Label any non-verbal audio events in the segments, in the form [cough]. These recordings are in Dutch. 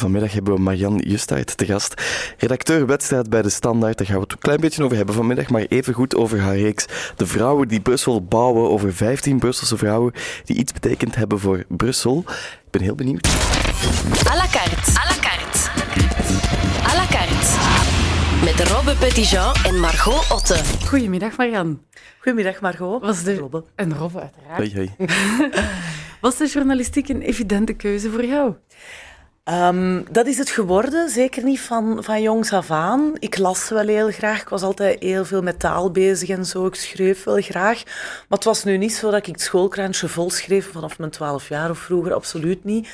Vanmiddag hebben we Marian Justaert te gast, redacteur wedstrijd bij De Standaard. Daar gaan we het een klein beetje over hebben vanmiddag, maar even goed over haar reeks De vrouwen die Brussel bouwen, over 15 Brusselse vrouwen die iets betekend hebben voor Brussel. Ik ben heel benieuwd. À la carte. À la carte. À la carte. Met Robbe Petitjean en Margot Otte. Goedemiddag, Marian. Goedemiddag, Margot. Was de... Robbe. En Robbe, uiteraard. Hoi, hoi. [laughs] Was de journalistiek een evidente keuze voor jou? Ehm, dat is het geworden, zeker niet van, van jongs af aan. Ik las wel heel graag, ik was altijd heel veel met taal bezig en zo. Ik schreef wel graag. Maar het was nu niet zo dat ik het schoolkrantje vol schreef vanaf mijn twaalf jaar of vroeger, absoluut niet.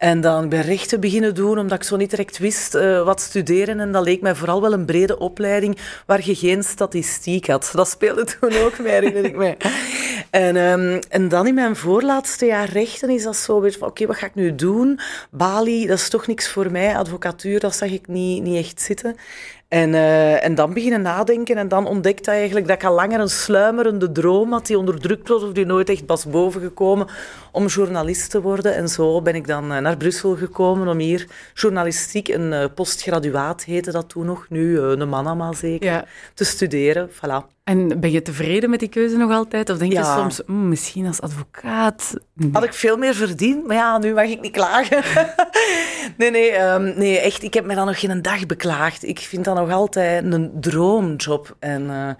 En dan ben rechten beginnen doen, omdat ik zo niet direct wist uh, wat studeren. En dat leek mij vooral wel een brede opleiding waar je geen statistiek had. Dat speelde toen ook mee, herinner ik mij. [laughs] En, um, en dan in mijn voorlaatste jaar rechten is dat zo weer van, oké, okay, wat ga ik nu doen? Bali, dat is toch niks voor mij. Advocatuur, dat zag ik niet, niet echt zitten. En, uh, en dan beginnen nadenken en dan ontdekte eigenlijk dat ik al langer een sluimerende droom had die onderdrukt was of die nooit echt was bovengekomen om journalist te worden. En zo ben ik dan uh, naar Brussel gekomen om hier journalistiek, een uh, postgraduaat heette dat toen nog, nu een manama zeker, ja. te studeren. Voilà. En ben je tevreden met die keuze nog altijd? Of denk ja. je soms, mm, misschien als advocaat... Nee. Had ik veel meer verdiend, maar ja, nu mag ik niet klagen. [laughs] nee, nee, um, nee, echt, ik heb me dan nog geen dag beklaagd. Ik vind dat nog altijd een droomjob. En uh,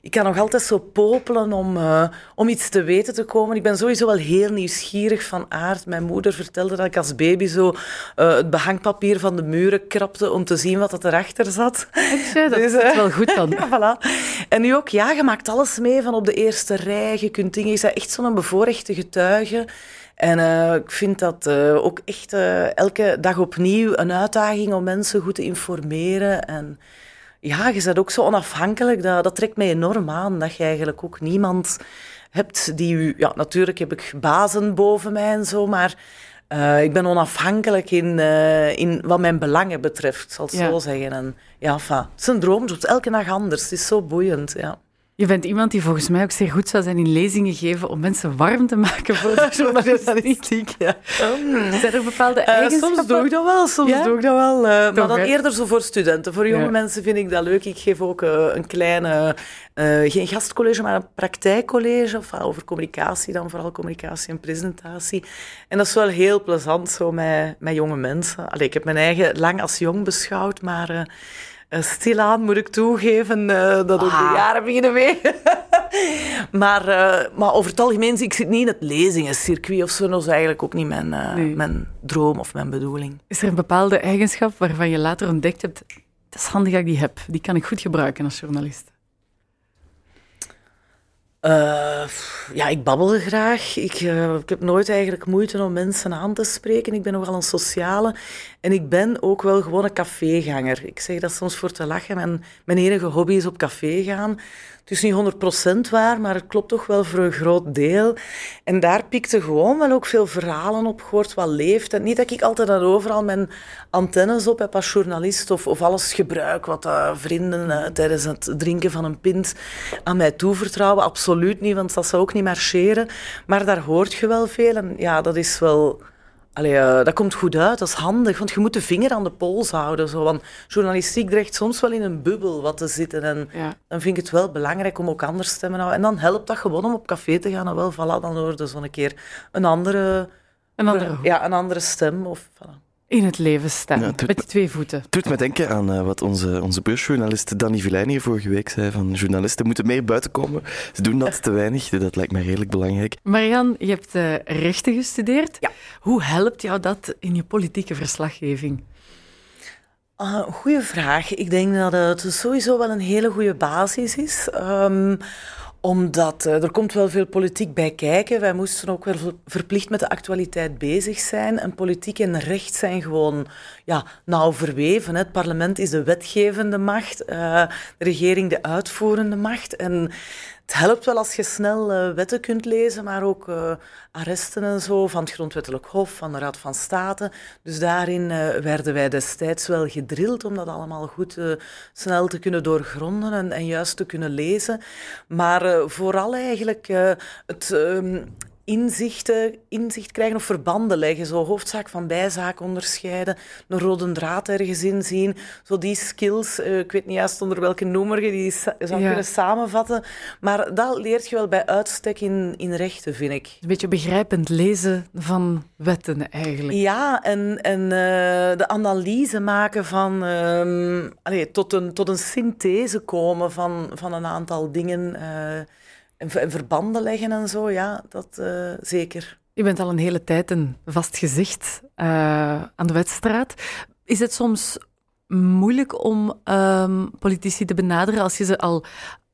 ik kan nog altijd zo popelen om, uh, om iets te weten te komen. Ik ben sowieso wel heel nieuwsgierig van aard. Mijn moeder vertelde dat ik als baby zo uh, het behangpapier van de muren krapte om te zien wat er erachter zat. dat [laughs] dus, is wel goed dan. [laughs] ja, voilà. En nu ook, ja, je maakt alles mee van op de eerste rij. Je kunt dingen... Je bent echt zo'n bevoorrechte getuige. En uh, ik vind dat uh, ook echt uh, elke dag opnieuw een uitdaging om mensen goed te informeren. En ja, je bent ook zo onafhankelijk. Dat, dat trekt mij enorm aan. Dat je eigenlijk ook niemand hebt die u... Ja, natuurlijk heb ik bazen boven mij en zo, maar... Uh, ik ben onafhankelijk in, uh, in wat mijn belangen betreft, zal ik ja. zo zeggen. En ja, enfin, het is een droom, het is elke dag anders. Het is zo boeiend, ja. Je bent iemand die volgens mij ook zeer goed zou zijn in lezingen geven om mensen warm te maken voor de [laughs] journalistiek. ja. [laughs] Zijn er bepaalde eigenschappen? Uh, soms doe ik dat wel, soms ja? doe ik dat wel. Uh, maar dan eerder zo voor studenten. Voor jonge ja. mensen vind ik dat leuk. Ik geef ook uh, een kleine, geen gastcollege, maar een praktijkcollege of, over communicatie, dan vooral communicatie en presentatie. En dat is wel heel plezant zo met, met jonge mensen. Allee, ik heb mijn eigen lang als jong beschouwd, maar... Uh, stilaan moet ik toegeven uh, dat ook ah. de jaren beginnen mee. [laughs] maar, uh, maar over het algemeen, ik zit niet in het lezingencircuit of zo. Dat is eigenlijk ook niet mijn, nee. mijn droom of mijn bedoeling. Is er een bepaalde eigenschap waarvan je later ontdekt hebt, dat is handig dat ik die heb. Die kan ik goed gebruiken als journalist. Uh, ja, ik babbel graag. Ik, uh, ik heb nooit eigenlijk moeite om mensen aan te spreken. Ik ben nogal een sociale. En ik ben ook wel gewoon een caféganger. Ik zeg dat soms voor te lachen. Mijn, mijn enige hobby is op café gaan. Het is niet 100% waar, maar het klopt toch wel voor een groot deel. En daar pikte gewoon wel ook veel verhalen op gehoord, wat leeft. Niet dat ik altijd en overal mijn antennes op heb als journalist of, of alles gebruik wat uh, vrienden uh, tijdens het drinken van een pint aan mij toevertrouwen. Absoluut niet, want dat zou ook niet marcheren. Maar daar hoort je wel veel en ja, dat is wel Allee, uh, dat komt goed uit, dat is handig, want je moet de vinger aan de pols houden. Zo. Want journalistiek dreigt soms wel in een bubbel wat te zitten. En ja. dan vind ik het wel belangrijk om ook anders stemmen te houden. En dan helpt dat gewoon om op café te gaan. En wel, voilà, dan hoorde zo een keer een andere, een andere, ja, een andere stem. Of, voilà in het leven staan. Ja, met twee voeten. Het doet me denken aan uh, wat onze, onze beursjournalist Danny hier vorige week zei. Van journalisten moeten meer buiten komen. Ze doen dat te weinig. [laughs] Dat lijkt me redelijk belangrijk. Marian, je hebt uh, rechten gestudeerd. Ja. Hoe helpt jou dat in je politieke verslaggeving? Uh, goeie vraag. Ik denk dat het sowieso wel een hele goede basis is. Um, omdat uh, er komt wel veel politiek bij kijken. Wij moesten ook wel verplicht met de actualiteit bezig zijn. En politiek en recht zijn gewoon ja, nauw verweven. Het parlement is de wetgevende macht, uh, de regering de uitvoerende macht. En het helpt wel als je snel uh, wetten kunt lezen, maar ook uh, arresten en zo van het Grondwettelijk Hof, van de Raad van State. Dus daarin uh, werden wij destijds wel gedrild om dat allemaal goed snel te kunnen doorgronden en, en, juist te kunnen lezen. Maar vooral eigenlijk het. Ehm, inzichten, inzicht krijgen of verbanden leggen. Zo hoofdzaak van bijzaak onderscheiden, een rode draad ergens in zien. Zo die skills, uh, ik weet niet juist onder welke noemer je die zou kunnen samenvatten. Maar dat leert je wel bij uitstek in, in rechten, vind ik. Een beetje begrijpend lezen van wetten eigenlijk. Ja, en, en uh, de analyse maken van... Um, tot, een, tot een synthese komen van, van een aantal dingen... Uh, en, verbanden leggen en zo, ja, dat uh, zeker. Je bent al een hele tijd een vast gezicht uh, aan de wedstraat. Is het soms moeilijk om um, politici te benaderen als je ze al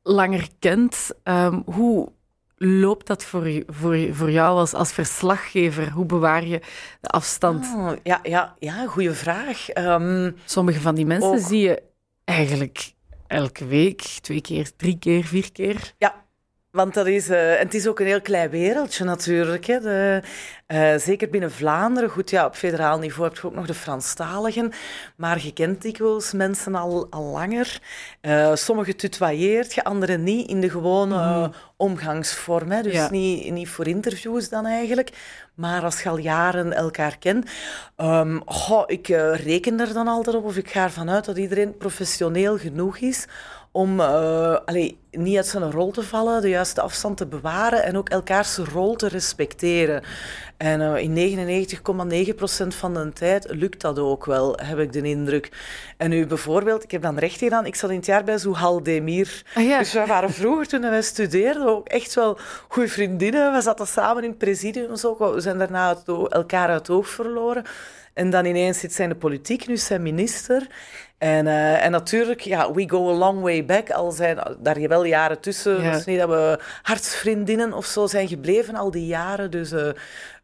langer kent? Um, hoe loopt dat voor, voor, voor jou als, als verslaggever? Hoe bewaar je de afstand? Oh, ja, ja, ja, goede vraag. Um, Sommige van die mensen zie je eigenlijk elke week, twee keer, drie keer, vier keer. Ja, want dat is, uh, en het is ook een heel klein wereldje natuurlijk. Hè. De, uh, zeker binnen Vlaanderen. Goed, ja, op federaal niveau heb je ook nog de Franstaligen. Maar je kent dikwijls mensen al, al langer. Uh, sommigen tutoyeert je, anderen niet in de gewone mm. omgangsvorm. Hè. Dus ja. niet, niet voor interviews dan eigenlijk. Maar als je al jaren elkaar kent. Um, ik reken er dan altijd op, of ik ga ervan uit dat iedereen professioneel genoeg is om uh, allee, niet uit zijn rol te vallen, de juiste afstand te bewaren en ook elkaars rol te respecteren. En uh, in 99,9% van de tijd lukt dat ook wel, heb ik de indruk. En nu bijvoorbeeld, ik heb dan recht gedaan, ik zat in het jaar bij Zuhal Demir. Ah, ja. Dus wij waren vroeger, toen wij studeerden, ook echt wel goede vriendinnen. We zaten samen in het presidium. We zijn daarna uit, elkaar uit het oog verloren. En dan ineens zit zij in de politiek, nu zijn minister. En, uh, en natuurlijk, ja, we go a long way back. Al zijn daar wel jaren tussen. Ja. Dus niet dat we hartsvriendinnen of zo zijn gebleven al die jaren. Dus uh,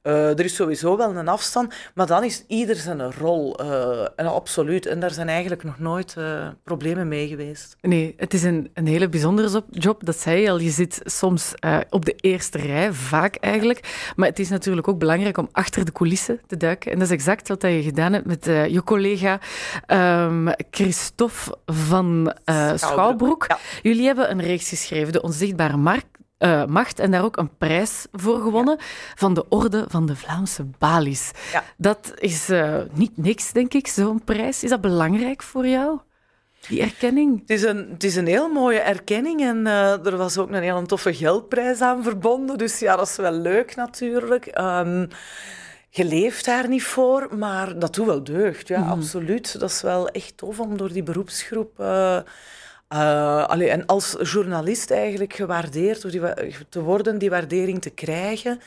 uh, er is sowieso wel een afstand, maar dan is ieder zijn rol. Uh, en absoluut. En daar zijn eigenlijk nog nooit uh, problemen mee geweest. Nee, het is een, een hele bijzondere job. Dat zei je al. Je zit soms op de eerste rij, vaak eigenlijk. Maar het is natuurlijk ook belangrijk om achter de coulissen te duiken. En dat is exact wat je gedaan hebt met je collega um, Christophe van Schouwbroek. Ja. Jullie hebben een reeks geschreven, De Onzichtbare Markt uh, macht en daar ook een prijs voor gewonnen van de Orde van de Vlaamse Balies. Ja. Dat is uh, niet niks, denk ik, zo'n prijs. Is dat belangrijk voor jou? Die erkenning? Het is een, het is een heel mooie erkenning en uh, er was ook een heel toffe geldprijs aan verbonden. Dus ja, dat is wel leuk natuurlijk. Um, je leeft daar niet voor, maar dat doet wel deugd. Ja, mm. absoluut. Dat is wel echt tof om door die beroepsgroep uh, allee, en als journalist eigenlijk gewaardeerd of die, te worden, die waardering te krijgen.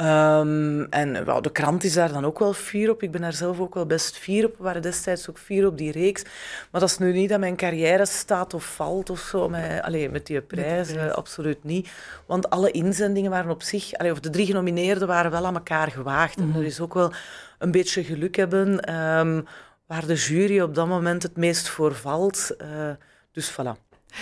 Um, en well, de krant is daar dan ook wel fier op. Ik ben daar zelf ook wel best fier op. We waren destijds ook fier op die reeks. Maar dat is nu niet dat mijn carrière staat of valt of zo. Met, allee, met die prijs, met prijs. absoluut niet. Want alle inzendingen waren op zich... Allee, of de drie genomineerden waren wel aan elkaar gewaagd. Mm -hmm. En er is ook wel een beetje geluk hebben... Um, waar de jury op dat moment het meest voor valt... Uh, dus voilà.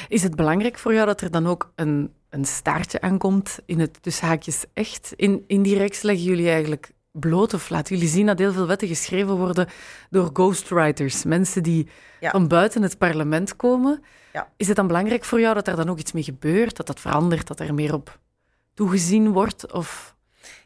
Is het belangrijk voor jou dat er dan ook een, een staartje aankomt in het tussen haakjes echt? In, in die reeks leggen jullie eigenlijk bloot of laten jullie zien dat heel veel wetten geschreven worden door ghostwriters, mensen die ja. van buiten het parlement komen. Ja. Is het dan belangrijk voor jou dat er dan ook iets mee gebeurt, dat dat verandert, dat er meer op toegezien wordt? Of...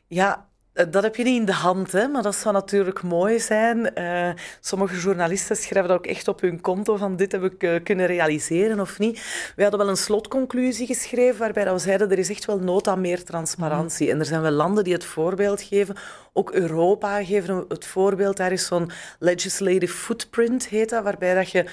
Ja, dat heb je niet in de hand, hè? maar dat zou natuurlijk mooi zijn. Uh, sommige journalisten schrijven dat ook echt op hun konto van dit heb ik uh, kunnen realiseren of niet. We hadden wel een slotconclusie geschreven waarbij we zeiden er is echt wel nood aan meer transparantie. Mm. En er zijn wel landen die het voorbeeld geven. Ook Europa geeft het voorbeeld. Daar is zo'n legislative footprint, heet dat, waarbij dat je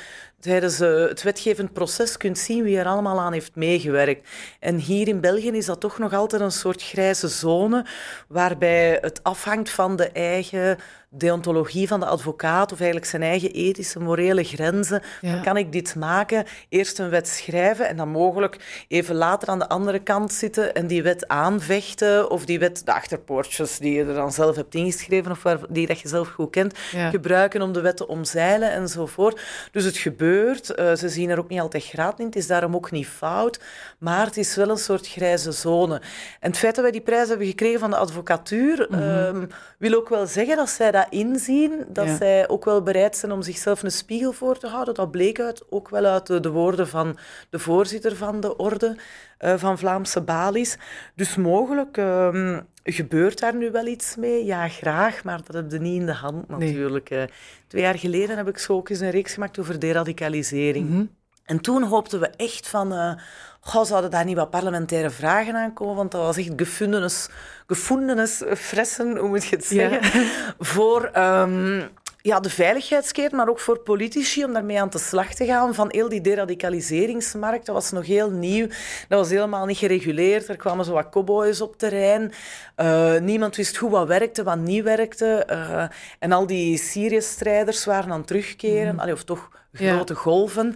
tijdens uh, het wetgevend proces kunt zien wie er allemaal aan heeft meegewerkt. En hier in België is dat toch nog altijd een soort grijze zone, waarbij het afhangt van de eigen deontologie van de advocaat of eigenlijk zijn eigen ethische, morele grenzen. Dan kan ik dit maken, eerst een wet schrijven en dan mogelijk even later aan de andere kant zitten en die wet aanvechten of die wet, de achterpoortjes die je er dan zelf hebt ingeschreven of waar, die dat je zelf goed kent, gebruiken om de wet te omzeilen enzovoort. Dus het gebeurt. Uh, ze zien er ook niet altijd graad in. Het is daarom ook niet fout, maar het is wel een soort grijze zone. En het feit dat wij die prijs hebben gekregen van de advocatuur, mm -hmm. wil ook wel zeggen dat zij dat inzien, dat zij ook wel bereid zijn om zichzelf een spiegel voor te houden. Dat bleek uit, ook wel uit de, de woorden van de voorzitter van de orde uh, van Vlaamse Balies. Dus mogelijk, uh, Gebeurt daar nu wel iets mee? Ja, graag, maar dat heb je niet in de hand natuurlijk. Nee. Twee jaar geleden heb ik zo ook eens een reeks gemaakt over deradicalisering. Mm -hmm. En toen hoopten we echt van, uh, goh, zouden daar niet wat parlementaire vragen aankomen? Want dat was echt gefundenes fressen, hoe moet je het zeggen? Ja. Voor um, ja, de veiligheidskeer, maar ook voor politici om daarmee aan de slag te gaan. Van heel die deradicaliseringsmarkt, dat was nog heel nieuw. Dat was helemaal niet gereguleerd. Er kwamen zo wat cowboys op terrein. Uh, niemand wist goed wat werkte, wat niet werkte. Uh, en al die Syrië-strijders waren aan het terugkeren, mm. Allee, of toch grote ja. golven.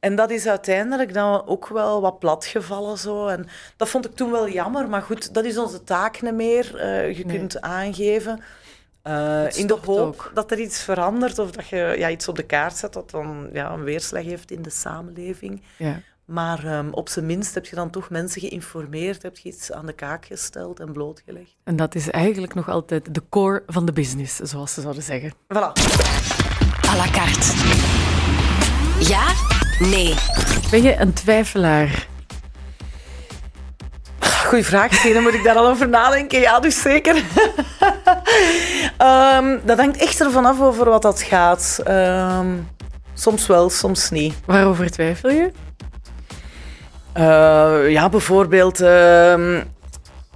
En dat is uiteindelijk dan ook wel wat platgevallen. Zo. En dat vond ik toen wel jammer. Maar goed, dat is onze taak niet meer. Uh, je nee. kunt aangeven. Uh, in de hoop ook. dat er iets verandert of dat je ja, iets op de kaart zet dat dan ja, een weerslag heeft in de samenleving. Ja. Maar um, op zijn minst heb je dan toch mensen geïnformeerd, heb je iets aan de kaak gesteld en blootgelegd. En dat is eigenlijk nog altijd de core van de business, zoals ze zouden zeggen. Voilà. À la carte. Ja? Nee. Ben je een twijfelaar? Goeie vraag, dan moet ik daar al over nadenken. Ja, dus zeker. um, [laughs] dat hangt echt ervan af over wat dat gaat. Um, soms wel, soms niet. Waarover twijfel je? Uh, ja, bijvoorbeeld... Uh,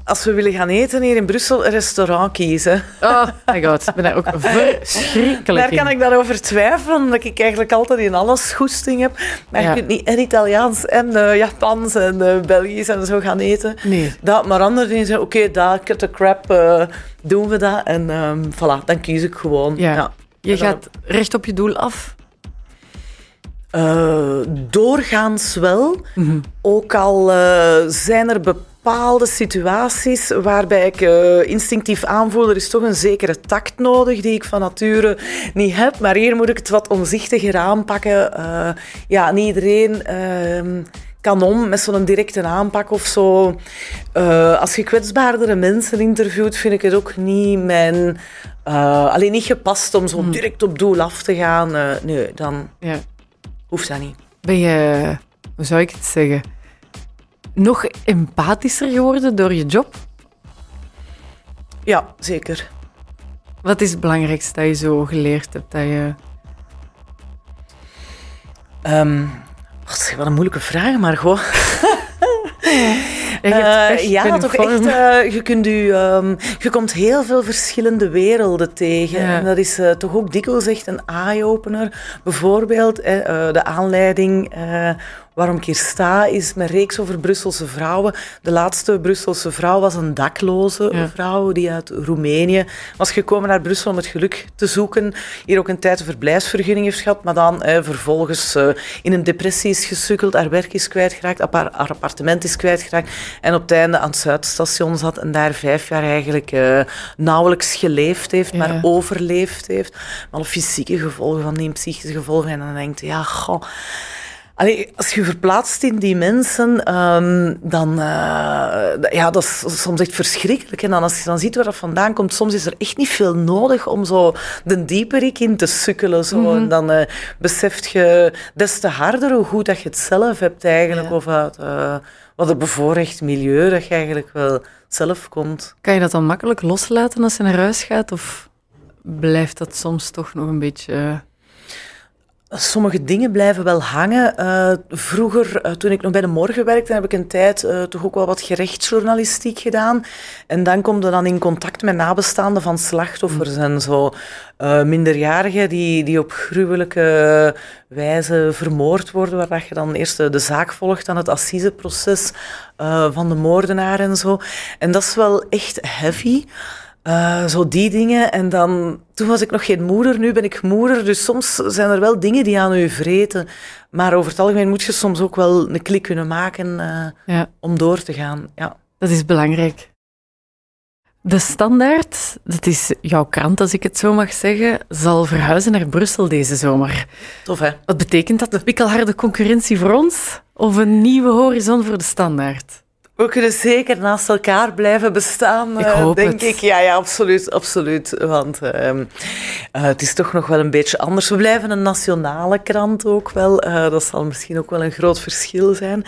als we willen gaan eten hier in Brussel, een restaurant kiezen. Oh my god, ik ben daar ook verschrikkelijk Daar kan ik daarover twijfelen, omdat ik eigenlijk altijd in alles goesting heb. Maar ja. je kunt niet en Italiaans en uh, Japans en uh, Belgisch en zo gaan eten. Nee. Dat, maar andere dingen zeggen, oké, okay, daar, cut the crap, uh, doen we dat. En um, voilà, dan kies ik gewoon. Ja. ja. Je gaat recht op je doel af? Doorgaans wel. Mm -hmm. Ook al zijn er bepaalde situaties waarbij ik uh, instinctief aanvoel, er is toch een zekere tact nodig die ik van nature niet heb. Maar hier moet ik het wat omzichtiger aanpakken. ja, niet iedereen ehm, kan om met zo'n directe aanpak of zo. Uh, als je kwetsbaardere mensen interviewt, vind ik het ook niet mijn... Uh, alleen niet gepast om zo direct op doel af te gaan. Uh, nee, dan ja. hoeft dat niet. Ben je, hoe zou ik het zeggen, nog empathischer geworden door je job? Ja, zeker. Wat is het belangrijkste dat je zo geleerd hebt? Dat je... Um, wat een moeilijke vraag, maar gewoon. Uh, [laughs] ja, toch echt. Uh, je, kunt u, um, je komt heel veel verschillende werelden tegen. Ja. En dat is uh, toch ook dikwijls echt een eye-opener. Bijvoorbeeld de aanleiding waarom ik hier sta, is mijn reeks over Brusselse vrouwen. De laatste Brusselse vrouw was een dakloze ja. vrouw die uit Roemenië was gekomen naar Brussel om het geluk te zoeken. Hier ook een tijd een verblijfsvergunning heeft gehad, maar dan eh, vervolgens uh, in een depressie is gesukkeld, haar werk is kwijtgeraakt, haar, appartement is kwijtgeraakt en op het einde aan het Zuidstation zat en daar vijf jaar eigenlijk uh, nauwelijks geleefd heeft, ja. maar overleefd heeft. Alle fysieke gevolgen van die psychische gevolgen. En dan denkt ja, goh... Allee, als je verplaatst in die mensen, um, dan uh, ja, dat is soms echt verschrikkelijk. En dan als je dan ziet waar dat vandaan komt, soms is er echt niet veel nodig om zo de dieperik in te sukkelen. Zo. Mm -hmm. En dan uh, beseft je des te harder hoe goed dat je het zelf hebt eigenlijk. Ja. Of uit uh, wat een bevoorrecht milieu dat je eigenlijk wel zelf komt. Kan je dat dan makkelijk loslaten als je naar huis gaat? Of blijft dat soms toch nog een beetje Sommige dingen blijven wel hangen. Uh, vroeger, uh, toen ik nog bij de morgen werkte, heb ik een tijd uh, toch ook wel wat gerechtsjournalistiek gedaan. En dan kom je dan in contact met nabestaanden van slachtoffers en zo. minderjarigen die, die op gruwelijke wijze vermoord worden, waar je dan eerst de, de zaak volgt aan het assiseproces van de moordenaar en zo. En dat is wel echt heavy. Uh, zo die dingen. En dan, toen was ik nog geen moeder, nu ben ik moeder. Dus soms zijn er wel dingen die aan u vreten. Maar over het algemeen moet je soms ook wel een klik kunnen maken uh, ja. om door te gaan. Ja. Dat is belangrijk. De Standaard, dat is jouw krant als ik het zo mag zeggen, zal verhuizen naar Brussel deze zomer. Tof hè? Wat betekent dat? Een pikkelharde concurrentie voor ons of een nieuwe horizon voor de Standaard? We kunnen zeker naast elkaar blijven bestaan, Ik eh, hoop denk het. ik. Ja, ja, absoluut, absoluut. Want ehm, eh, het is toch nog wel een beetje anders. We blijven een nationale krant ook wel. Eh, dat zal misschien ook wel een groot verschil zijn.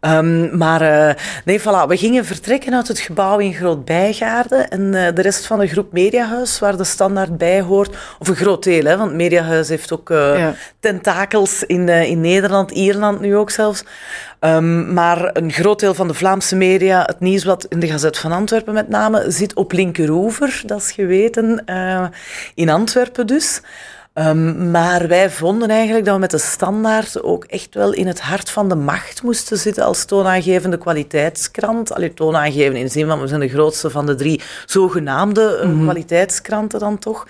Ehm, maar eh, nee, voilà. We gingen vertrekken uit het gebouw in Groot Bijgaarden. En eh, de rest van de groep Mediahuis, waar de standaard bij hoort, of een groot deel, hè, want Mediahuis heeft ook eh, Ja. tentakels in, eh, in Nederland, Ierland nu ook zelfs. Ehm, maar een groot deel van de Vlaamse media, het nieuwsblad in de Gazet van Antwerpen met name, zit op linkeroever, dat is geweten, eh, in Antwerpen dus. Ehm, maar wij vonden eigenlijk dat we met de standaard ook echt wel in het hart van de macht moesten zitten als toonaangevende kwaliteitskrant. Allee, toonaangevend in de zin van we zijn de grootste van de drie zogenaamde eh, kwaliteitskranten dan toch.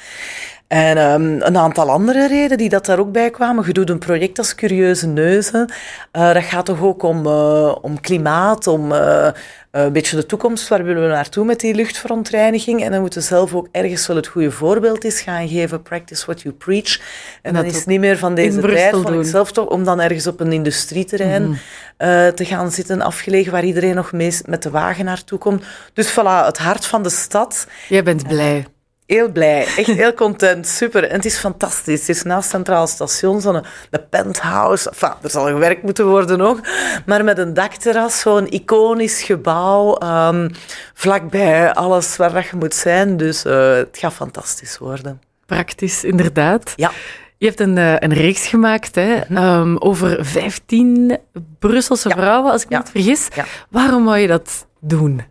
En ehm, een aantal andere redenen die dat daar ook bij kwamen. Je doet een project als Curieuze Neuzen. Eh, dat gaat toch ook om, eh, om klimaat, om eh, een beetje de toekomst. Waar willen we naartoe met die luchtverontreiniging? En dan moeten we zelf ook ergens wel het goede voorbeeld eens gaan geven. Practice what you preach. En dan dat is het niet meer van deze tijd, vond ik zelf toch, om dan ergens op een industrieterrein eh, te gaan zitten, afgelegen, waar iedereen nog meest met de wagen naartoe komt. Dus voilà, het hart van de stad. Jij bent blij. Heel blij, echt heel content, super. En het is fantastisch. Het is naast Centraal Station, zo'n penthouse. Enfin, er zal gewerkt moeten worden nog. Maar met een dakterras, zo'n iconisch gebouw. ehm, vlakbij alles waar dat je moet zijn. Dus eh, het gaat fantastisch worden. Praktisch, inderdaad. Ja. Je hebt een, eh, een reeks gemaakt hè, ehm, over 15 Brusselse Ja. vrouwen, als ik me Ja. niet vergis. Ja. Waarom wou je dat doen?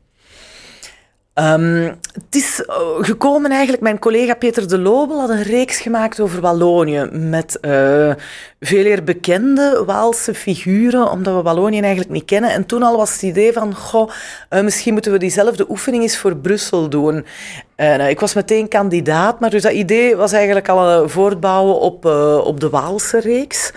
Ehm, het is eh, gekomen eigenlijk, mijn collega Peter de Lobel had een reeks gemaakt over Wallonië met eh, veel eer bekende Waalse figuren, omdat we Wallonië eigenlijk niet kennen. En toen al was het idee van, goh, eh, misschien moeten we diezelfde oefening eens voor Brussel doen. En eh, ik was meteen kandidaat, maar dus dat idee was eigenlijk al voortbouwen op, op de Waalse reeks.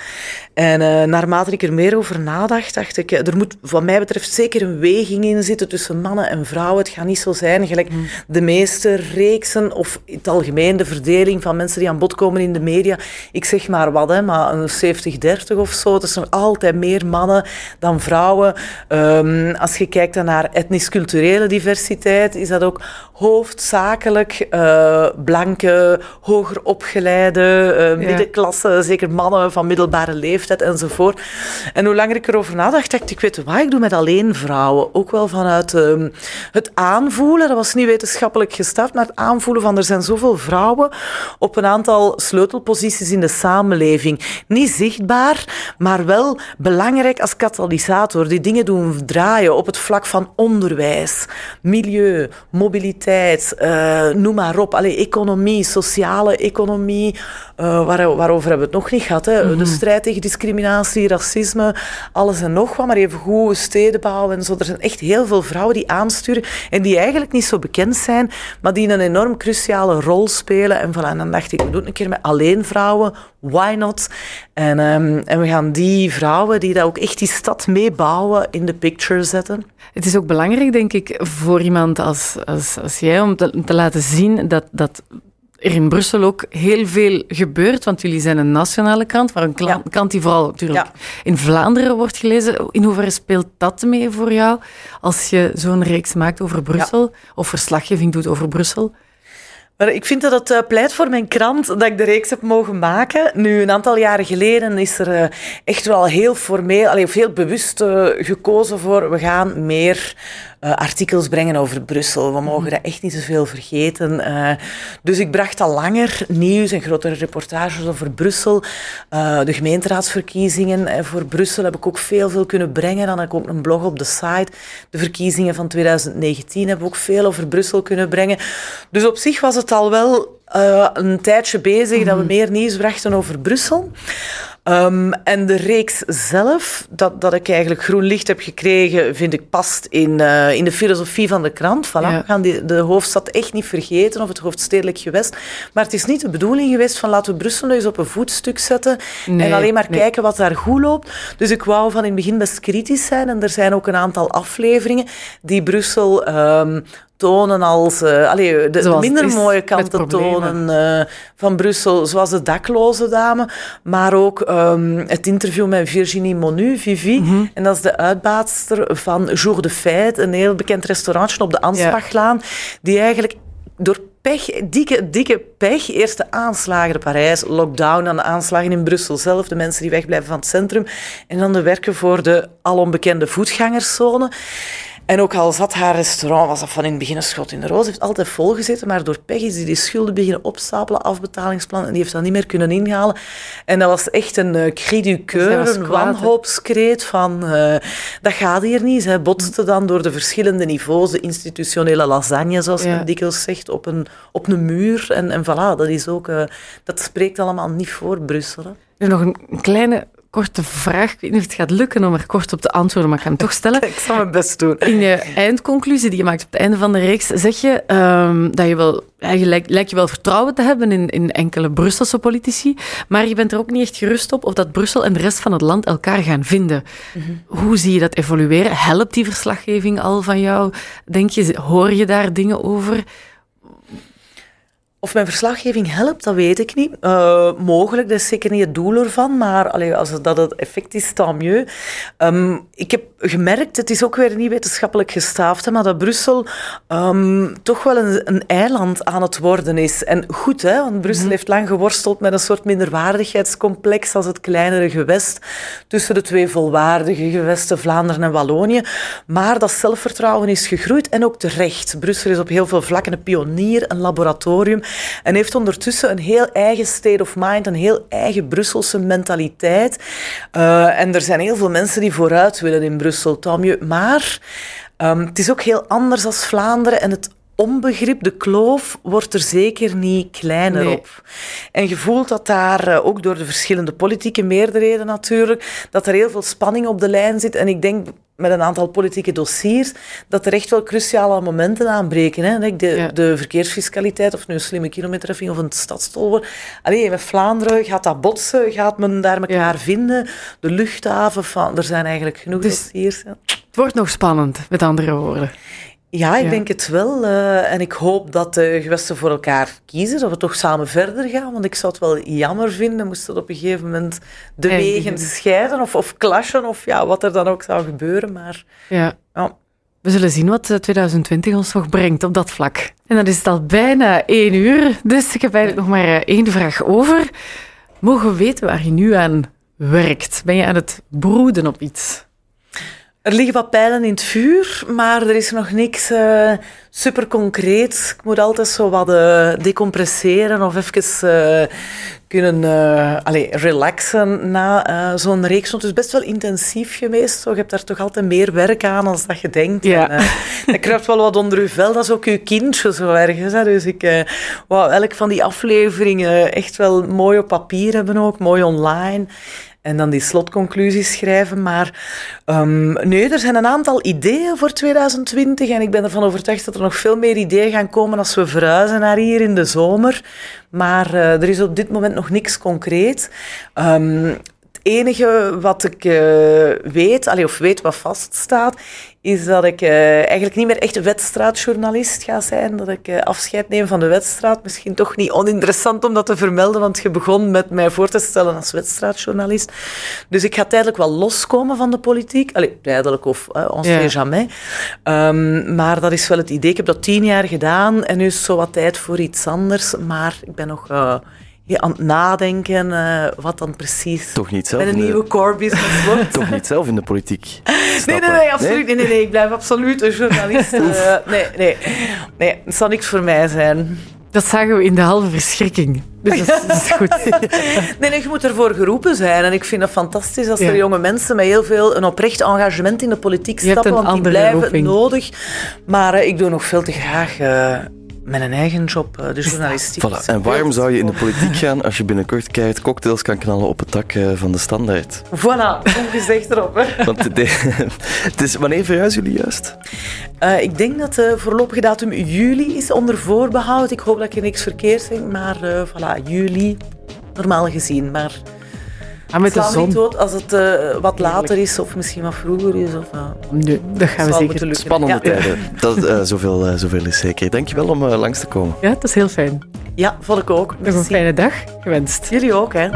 En eh, naarmate ik er meer over nadacht, dacht ik, eh, er moet wat mij betreft zeker een weging in zitten tussen mannen en vrouwen. Het gaat niet zo zijn, gelijk de meeste reeksen, of in het algemeen de verdeling van mensen die aan bod komen in de media. Ik zeg maar wat, hè, maar een 70-30 of zo. Het is nog altijd meer mannen dan vrouwen. Ehm, als je kijkt dan naar etnisch-culturele diversiteit, is dat ook hoofdzakelijk eh, blanke, hoger opgeleide, Ja. middenklasse, zeker mannen van middelbare leeftijd enzovoort. En hoe langer ik erover nadacht, dacht ik, ik weet wat, ik doe met alleen vrouwen. Ook wel vanuit ehm, het aanvoelen, dat was niet wetenschappelijk gestart, maar het aanvoelen van er zijn zoveel vrouwen op een aantal sleutelposities in de samenleving. Niet zichtbaar, maar wel belangrijk als katalysator. Die dingen doen draaien op het vlak van onderwijs, milieu, mobiliteit, eh, noem maar op. Allee, economie, sociale economie, eh, waar, waarover hebben we het nog niet gehad. Hè? De strijd tegen discriminatie, racisme, alles en nog wat. Maar even goed, stedenbouw en zo. Er zijn echt heel veel vrouwen die aansturen en die eigenlijk niet zo bekend zijn, maar die een enorm cruciale rol spelen. En, voilà, dan dacht ik, we doen het een keer met alleen vrouwen. Why not? En, ehm, en we gaan die vrouwen die dat ook echt die stad meebouwen in de picture zetten. Het is ook belangrijk, denk ik, voor iemand als, als, als jij, om te, te laten zien dat, dat er in Brussel ook heel veel gebeurt. Want jullie zijn een nationale krant, maar een Ja. krant die vooral natuurlijk Ja. in Vlaanderen wordt gelezen. In hoeverre speelt dat mee voor jou als je zo'n reeks maakt over Brussel? Of verslaggeving doet over Brussel? Maar ik vind dat het eh, pleit voor mijn krant dat ik de reeks heb mogen maken. Nu, een aantal jaren geleden is er eh, echt wel heel formeel, of heel bewust eh, gekozen voor we gaan meer eh, artikels brengen over Brussel. We mogen dat echt niet te veel vergeten. Eh, dus ik bracht al langer nieuws en grotere reportages over Brussel. Eh, de gemeenteraadsverkiezingen voor Brussel heb ik ook veel, veel kunnen brengen. Dan heb ik ook een blog op de site. De verkiezingen van 2019 hebben we ook veel over Brussel kunnen brengen. Dus op zich was het al wel een tijdje bezig dat we meer nieuws brachten over Brussel. Ehm, en de reeks zelf, dat, dat ik eigenlijk groen licht heb gekregen, vind ik past in, eh, in de filosofie van de krant. Voilà. Ja. We gaan die, de hoofdstad echt niet vergeten, of het hoofdstedelijk gewest. Maar het is niet de bedoeling geweest van laten we Brussel nu eens op een voetstuk zetten Nee, en alleen maar nee. kijken wat daar goed loopt. Dus ik wou van in het begin best kritisch zijn. En er zijn ook een aantal afleveringen die Brussel ehm, tonen als... Uh, allee, de, minder mooie kanten tonen uh, van Brussel, zoals de dakloze dame, maar ook um, het interview met Virginie Monu, Vivi, Mhm. en dat is de uitbaatster van Jour de Fête, een heel bekend restaurantje op de Ansbachlaan, die eigenlijk door pech, dikke, dikke pech, eerst de aanslagen in Parijs, lockdown, dan de aanslagen in Brussel zelf, de mensen die wegblijven van het centrum, en dan de werken voor de alonbekende voetgangerszone. En ook al zat haar restaurant, was dat van in het begin een schot in de roos, heeft altijd volgezeten, maar door pech is die, die schulden beginnen opstapelen, afbetalingsplan, en die heeft dat niet meer kunnen inhalen. En dat was echt een uh, cri du coeur, een wanhoopskreet van, uh, dat gaat hier niet. Zij botste dan door de verschillende niveaus, de institutionele lasagne, zoals ja. men dikwijls zegt, op een, op een muur. En, en voilà, dat is ook, uh, dat spreekt allemaal niet voor Brussel. Hè. Nu nog een kleine korte vraag. Ik weet niet of het gaat lukken om er kort op te antwoorden, maar ik ga hem toch stellen. [laughs] ik zal mijn best doen. In je eindconclusie die je maakt op het einde van de reeks, zeg je um, dat je wel, je lijkt, je wel vertrouwen te hebben in, in enkele Brusselse politici, maar je bent er ook niet echt gerust op of dat Brussel en de rest van het land elkaar gaan vinden. Mm-hmm. Hoe zie je dat evolueren? Helpt die verslaggeving al van jou? Denk je, hoor je daar dingen over? Of mijn verslaggeving helpt, dat weet ik niet. Uh, mogelijk, dat is zeker niet het doel ervan, maar allee, als dat het effect is, tant mieux. Um, ik heb gemerkt, het is ook weer niet wetenschappelijk gestaafd, hè, maar dat Brussel um, toch wel een, een, eiland aan het worden is. En goed, hè, want Brussel mm-hmm. heeft lang geworsteld met een soort minderwaardigheidscomplex als het kleinere gewest tussen de twee volwaardige gewesten, Vlaanderen en Wallonië. Maar dat zelfvertrouwen is gegroeid en ook terecht. Brussel is op heel veel vlakken een pionier, een laboratorium. En heeft ondertussen een heel eigen state of mind, een heel eigen Brusselse mentaliteit. Uh, en er zijn heel veel mensen die vooruit willen in Brussel, Tamje. Maar um, het is ook heel anders als Vlaanderen en het onbegrip, de kloof, wordt er zeker niet kleiner Nee. op. En je voelt dat daar, uh, ook door de verschillende politieke meerderheden natuurlijk, dat er heel veel spanning op de lijn zit. En ik denk met een aantal politieke dossiers, dat er echt wel cruciale momenten aanbreken. Hè? De, Ja. de verkeersfiscaliteit, of nu een slimme kilometerheffing of een stadstol wordt. Allee, met Vlaanderen gaat dat botsen, gaat men daar elkaar vinden. De luchthaven, van, er zijn eigenlijk genoeg Dus- dossiers. Ja. Het wordt nog spannend, met andere woorden. Ja, ik Ja. denk het wel. eh, en ik hoop dat de gewesten voor elkaar kiezen, dat we toch samen verder gaan. Want ik zou het wel jammer vinden, moest dat op een gegeven moment de wegen scheiden of, of clashen, of ja, wat er dan ook zou gebeuren. Maar Ja. ja, We zullen zien wat eh, 2020 ons nog brengt op dat vlak. En dan is het al bijna één uur, dus ik heb eigenlijk nog maar eh, één vraag over. Mogen we weten waar je nu aan werkt? Ben je aan het broeden op iets? Er liggen wat pijlen in het vuur, maar er is nog niks uh, super concreets. Ik moet altijd zo wat uh, decompresseren of even uh, kunnen allez, relaxen na zo'n reeks. Want het is best wel intensief geweest. Zo. Je hebt daar toch altijd meer werk aan dan dat je denkt. Ja. En, dat kruipt wel wat onder je vel. Dat is ook je kindje zo ergens. Hè. Dus ik wou elk van die afleveringen echt wel mooi op papier hebben ook. Mooi online. En dan die slotconclusies schrijven. Maar um, er zijn een aantal ideeën voor 2020. En ik ben ervan overtuigd dat er nog veel meer ideeën gaan komen als we verhuizen naar hier in de zomer. Maar uh, er is op dit moment nog niks concreet. Het enige wat ik uh, weet, allee, of weet wat vaststaat, is dat ik uh, eigenlijk niet meer echt wedstrijdjournalist ga zijn. Dat ik uh, afscheid neem van de wedstrijd. Misschien toch niet oninteressant om dat te vermelden, want je begon met mij voor te stellen als wedstrijdjournalist. Dus ik ga tijdelijk wel loskomen van de politiek. Allee, tijdelijk of uh, on sait Ja. jamais. Um, maar dat is wel het idee. Ik heb dat tien jaar gedaan en nu is zo wat tijd voor iets anders. Maar ik ben nog... ja, aan het nadenken uh, wat dan precies Toch niet zelf met een in de- nieuwe core business [laughs] wordt. Toch niet zelf in de politiek. [laughs] Nee, nee, nee, absoluut. Nee, nee, nee. Ik blijf absoluut een journalist. [laughs] eh, nee, nee. Nee, het zal niks voor mij zijn. Dat zagen we in de halve verschrikking. Dus dat is, dat is goed. Nee, nee, je moet ervoor geroepen zijn. En ik vind het fantastisch als Ja. er jonge mensen met heel veel een oprecht engagement in de politiek Je hebt stappen, een want die blijven roeping. nodig. Maar eh, ik doe nog veel te graag eh, mijn eigen job, eh, de journalistiek. Voilà. En waarom zou je in de politiek gaan als je binnenkort keihard cocktails kan knallen op het dak eh, van de standaard? Voilà, ongezegd erop. Hè. Want de- [laughs] het is, wanneer verhuizen jullie juist? Eh, ik denk dat de voorlopige datum juli is onder voorbehoud. Ik hoop dat ik er niks verkeerd zeg, maar eh voilà, juli, normaal gezien. Maar Ah, met de zon. niet dood als het eh, wat later is of misschien wat vroeger is. Of, Nee, dat gaan we zeker. Spannende Ja. tijden. [laughs] Dat, eh, zoveel, zoveel is zeker. Dankjewel om eh, langs te komen. Ja, dat is heel fijn. Ja, vond ik ook. Nog een fijne dag gewenst. Jullie ook, hè.